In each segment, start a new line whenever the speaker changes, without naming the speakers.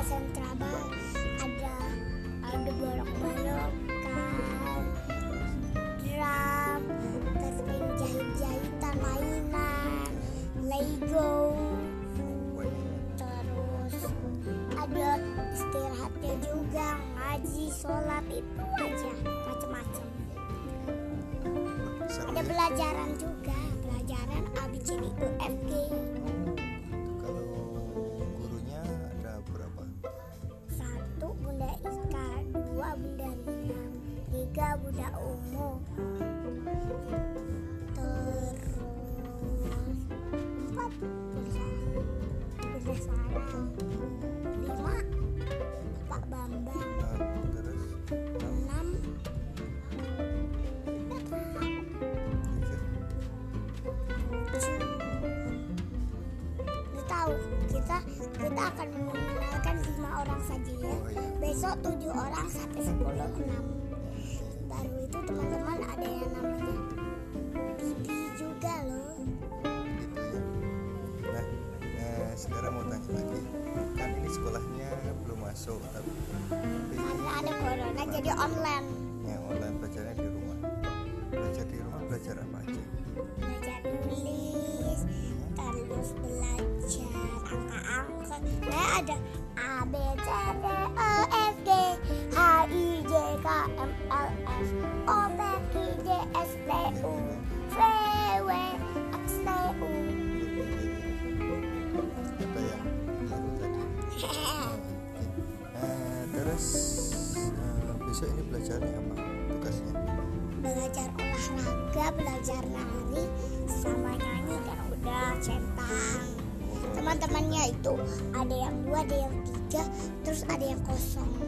ada sentra bar ada ada balok-balok kan? Drum terus main jahit-jahitan mainan lego terus ada istirahatnya juga ngaji sholat itu aja macam-macam ada pelajaran juga pelajaran ABCD UFG
tujuh
orang sampai sepuluh enam. Baru itu teman-teman ada yang namanya Bibi juga loh.
nah eh, sekarang mau tanya lagi kan ini sekolahnya belum masuk tapi
Karena ada corona jadi online S T U V W X T U
apa tadi Eh, terus eh, besok ini belajarnya apa tugasnya
belajar olahraga belajar nari sama nyanyi dan udah centang. Teman-temannya itu ada yang dua ada yang tiga terus ada yang kosong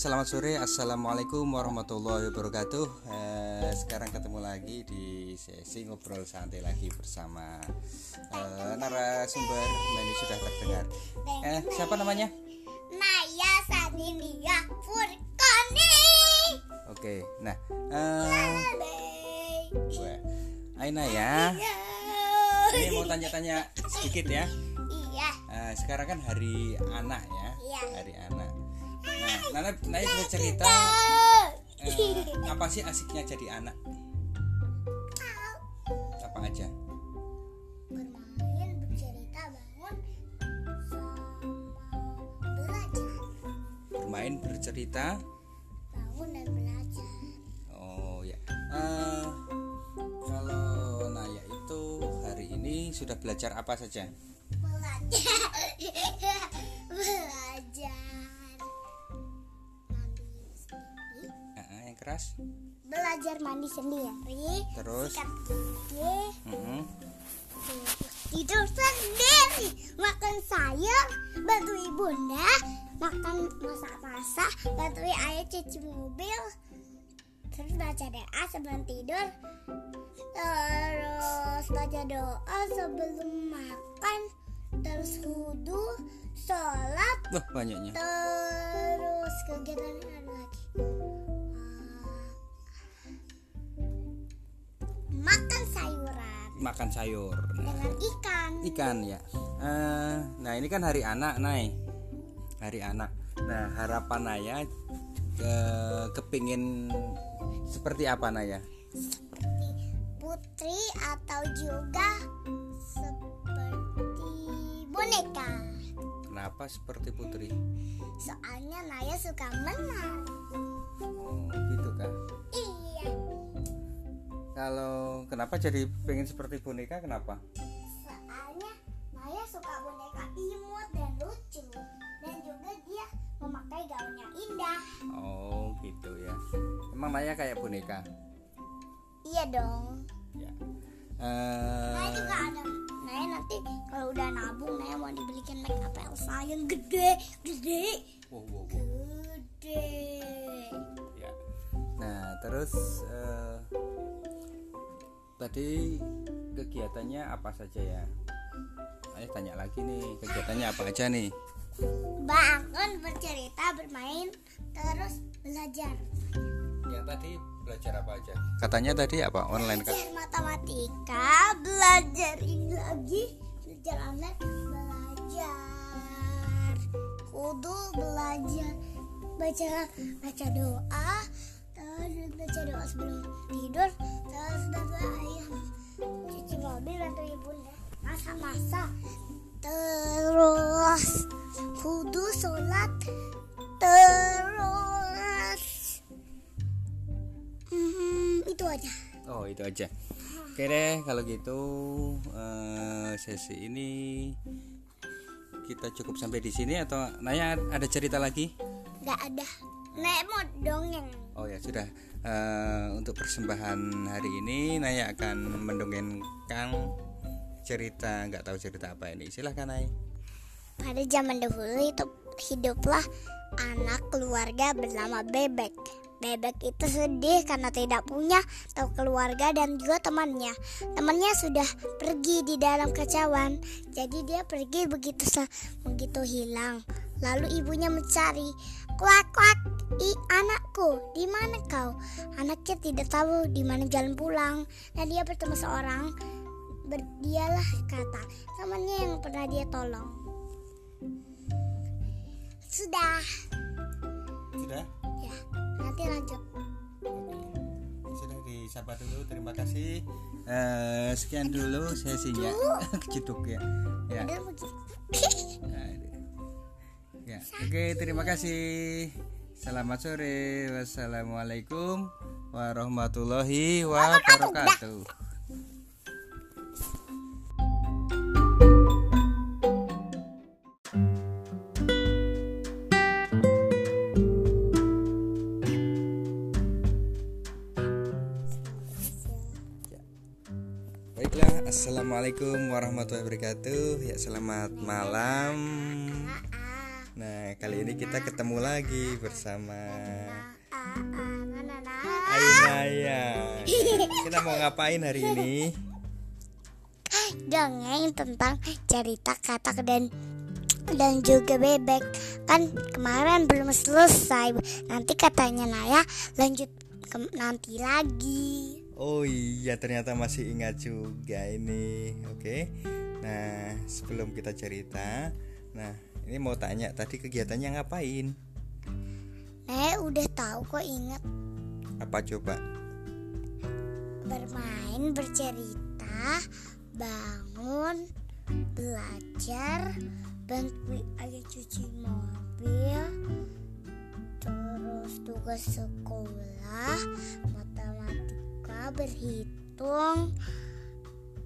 Selamat sore. Assalamualaikum warahmatullahi wabarakatuh. Eh, sekarang ketemu lagi di sesi ngobrol santai lagi bersama eh, narasumber. Ini sudah terdengar. Eh, siapa namanya?
Naya Sanilia Furkoni
Oke. Nah, eh, gue Aina ya. Ini mau tanya-tanya sedikit ya.
Iya,
Eh, sekarang kan hari anak ya.
Iya.
Hari anak. Nana, Naya bisa cerita eh, apa sih asiknya jadi anak? Apa aja?
bermain, bercerita, bangun, sama belajar.
Bermain, bercerita.
Bangun dan belajar.
Oh ya. Eh, kalau Naya itu hari ini sudah belajar apa saja?
Belajar. belajar.
Keras.
Belajar mandi sendiri.
Terus?
Sikat gigi.
Mm-mm.
tidur sendiri makan sayur bantu ibunda makan masak-masak bantu ayah cuci mobil terus baca doa sebelum tidur terus baca doa sebelum makan terus wudhu sholat
Wah banyaknya.
terus kegiatan Makan
sayur. Nah,
dengan ikan
ikan ya. Eh, nah ini kan hari anak, Nay. Hari anak. Nah harapan Naya ke kepingin seperti apa Naya?
seperti putri atau juga seperti boneka
kenapa seperti putri
soalnya Naya suka menang
oh gitu kan
iya
kalau kenapa jadi pengen seperti boneka kenapa?
Soalnya Naya suka boneka imut dan lucu. Dan juga dia memakai gaun yang indah.
Oh gitu ya. Emang Naya kayak boneka?
Iya dong.
Ya.
Naya
Eh,
juga ada. Naya nanti kalau udah nabung Naya mau dibelikan make up Elsa yang gede gede.
Wow, wow, wow.
gede.
Ya. Nah terus eh, tadi kegiatannya apa saja ya? Ayo tanya lagi nih kegiatannya apa aja nih?
Bangun bercerita bermain terus belajar.
Yang tadi belajar apa aja? Katanya tadi apa? Online kan
belajar matematika belajar ini lagi belajar online belajar. Kudu belajar. Baca baca doa terus baca doa sebelum tidur terus baca ayam cuci mobil bantu ibunda masa-masa terus kudu sholat terus Hmm, itu aja.
oh itu aja oke deh kalau gitu eh, sesi ini kita cukup sampai di sini atau Naya ada cerita lagi
Gak ada. Nek mau dongeng.
Oh ya sudah Eh, untuk persembahan hari ini Naya akan mendongengkan cerita nggak tahu cerita apa ini silahkan Naya
Pada zaman dahulu itu hiduplah anak keluarga bernama Bebek. Bebek itu sedih karena tidak punya tahu keluarga dan juga temannya. Temannya sudah pergi di dalam kacauan. Jadi dia pergi begitu begitu hilang. Lalu ibunya mencari. Kuak kuak, i anakku, di mana kau? Anaknya tidak tahu di mana jalan pulang. Dan dia bertemu seorang berdialah kata temannya yang pernah dia tolong. Sudah,
sudah
ya. Nanti lanjut.
Oke. sudah disapa dulu terima kasih Eh, sekian dulu sesinya jeduk ya ya. Aduh. ya oke terima kasih selamat sore wassalamualaikum warahmatullahi wabarakatuh Baiklah, assalamualaikum warahmatullahi wabarakatuh. Ya, selamat malam. Kali ini kita ketemu lagi bersama
na, na, na.
Ainaya. Kita mau ngapain hari ini?
Dongeng tentang cerita katak dan dan juga bebek kan kemarin belum selesai nanti katanya Naya lanjut ke- nanti lagi
Oh iya, ternyata masih ingat juga ini. Oke. Nah, sebelum kita cerita, nah ini mau tanya tadi kegiatannya ngapain?
Naya udah tahu kok ingat
Apa coba?
bermain bercerita bangun belajar bantu ayah cuci mobil terus tugas sekolah matematika berhitung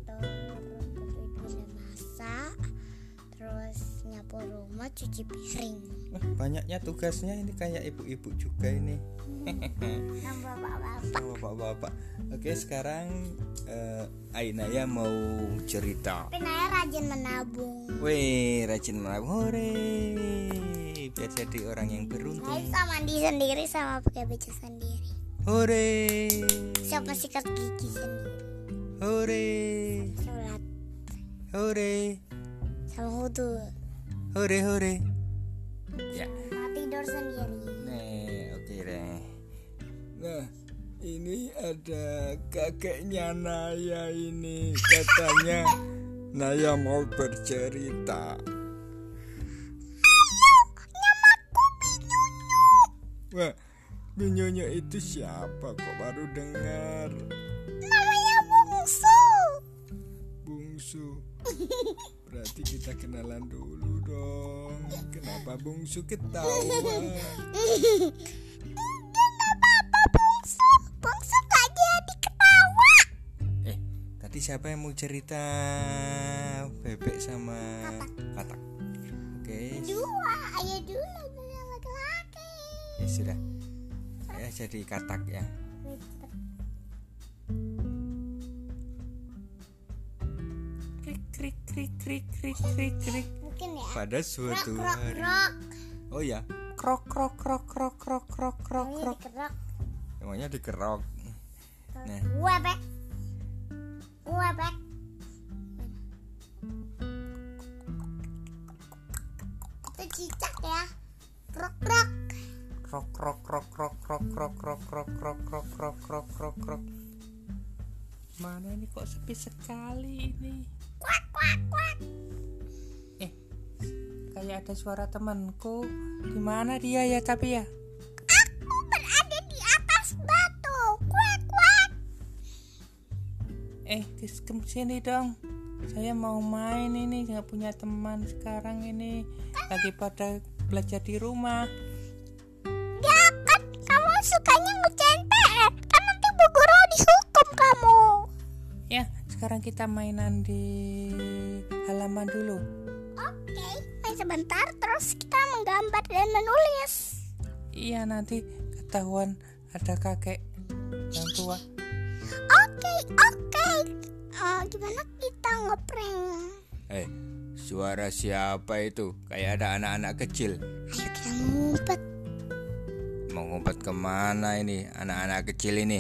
terus nyapu rumah cuci piring
Wah, banyaknya tugasnya ini kayak ibu-ibu juga ini. Oh, bapak-bapak. Oke, sekarang eh, Ainaya mau cerita.
tapi Naya rajin menabung
Wih, rajin menabung. Hore. Biar jadi orang yang beruntung.
bisa mandi sendiri sama pakai baju sendiri
Hore.
siapa sikat gigi sendiri
Hore. Hore.
sama wudhu
Hore, hore. Ya.
sama tidur sendiri
Nih, oke deh. Nah, ini ada kakeknya Naya ini. Katanya Naya mau bercerita. Wah, Binyonyo itu siapa kok baru dengar?
namanya bungsu
Bungsu. Berarti kita kenalan dulu dong. Kenapa bungsu ketawa?
apa bungsu bungsu gak jadi ketawa
Eh, tadi siapa yang mau cerita bebek sama katak? Oke,
dua ayo dulu laki-laki
ya sudah. Saya jadi katak ya. Krik krik krik krik krik krik krik.
Ya
Pada suatu
krok
hari.
krok
Oh ya, krok krok krok krok krok krok krok krok. Namanya dikerok. Nah.
gue bek gue bek itu cicak ya krok krok
Krok krok krok krok krok krok krok krok krok krok krok krok krok krok. Mana ini kok sepi sekali ini?
kuak kuak kuak
Eh, kayak ada suara temanku. Di mana dia ya tapi ya?
aku berada di atas batu kuak kuak
Eh, ke ke sini dong. Saya mau main ini, nggak punya teman sekarang ini. Lagi pada belajar di rumah.
ya kan kamu sukanya ngerjain PR kan nanti bu guru dihukum kamu
Ya, sekarang kita mainan di halaman dulu.
oke sebentar terus kita menggambar dan menulis
Iya, nanti ketahuan ada kakek yang tua.
Oke, oke. Eh, gimana kita ngeprank?
Eh, suara siapa itu? Kayak ada anak-anak kecil.
Ayo kita ngumpet.
Mau ngumpet ke mana ini anak-anak kecil ini?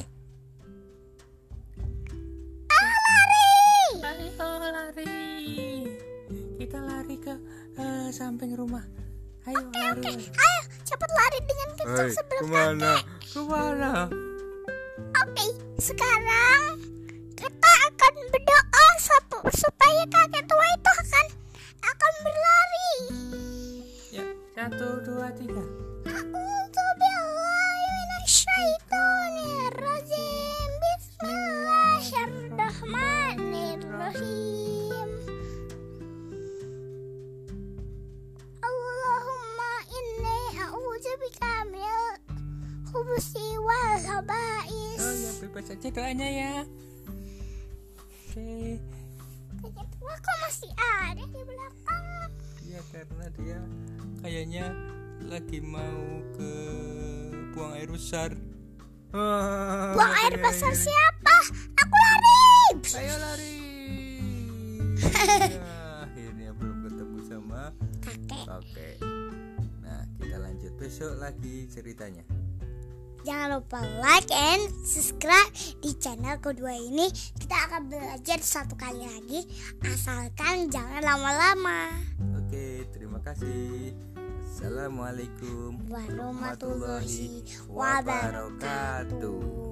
Lari, oh, lari. Kita lari ke eh, samping rumah. Ayo lari.
Ayo, cepat lari dengan kencang sebelum
ke mana? Ke mana?
Oke, sekarang kita akan berdoa sup- supaya kakek tua itu akan akan berlari.
Ya, satu, dua, tiga.
Bismillahirrahmanirrahim. Khaba'is.
Oh ya, bebas aja doanya ya. Oke.
Kakek tua kok masih ada di belakang?
Iya karena dia kayaknya lagi mau ke buang air besar.
Buang air besar siapa? Aku lari.
Ayo lari. Ya, akhirnya belum ketemu sama
Kakek.
kakek. Nah kita lanjut besok lagi ceritanya.
Jangan lupa like and subscribe di channel kedua ini. Kita akan belajar satu kali lagi, asalkan jangan lama-lama.
Oke terima kasih. Assalamualaikum
Warahmatullahi wabarakatuh.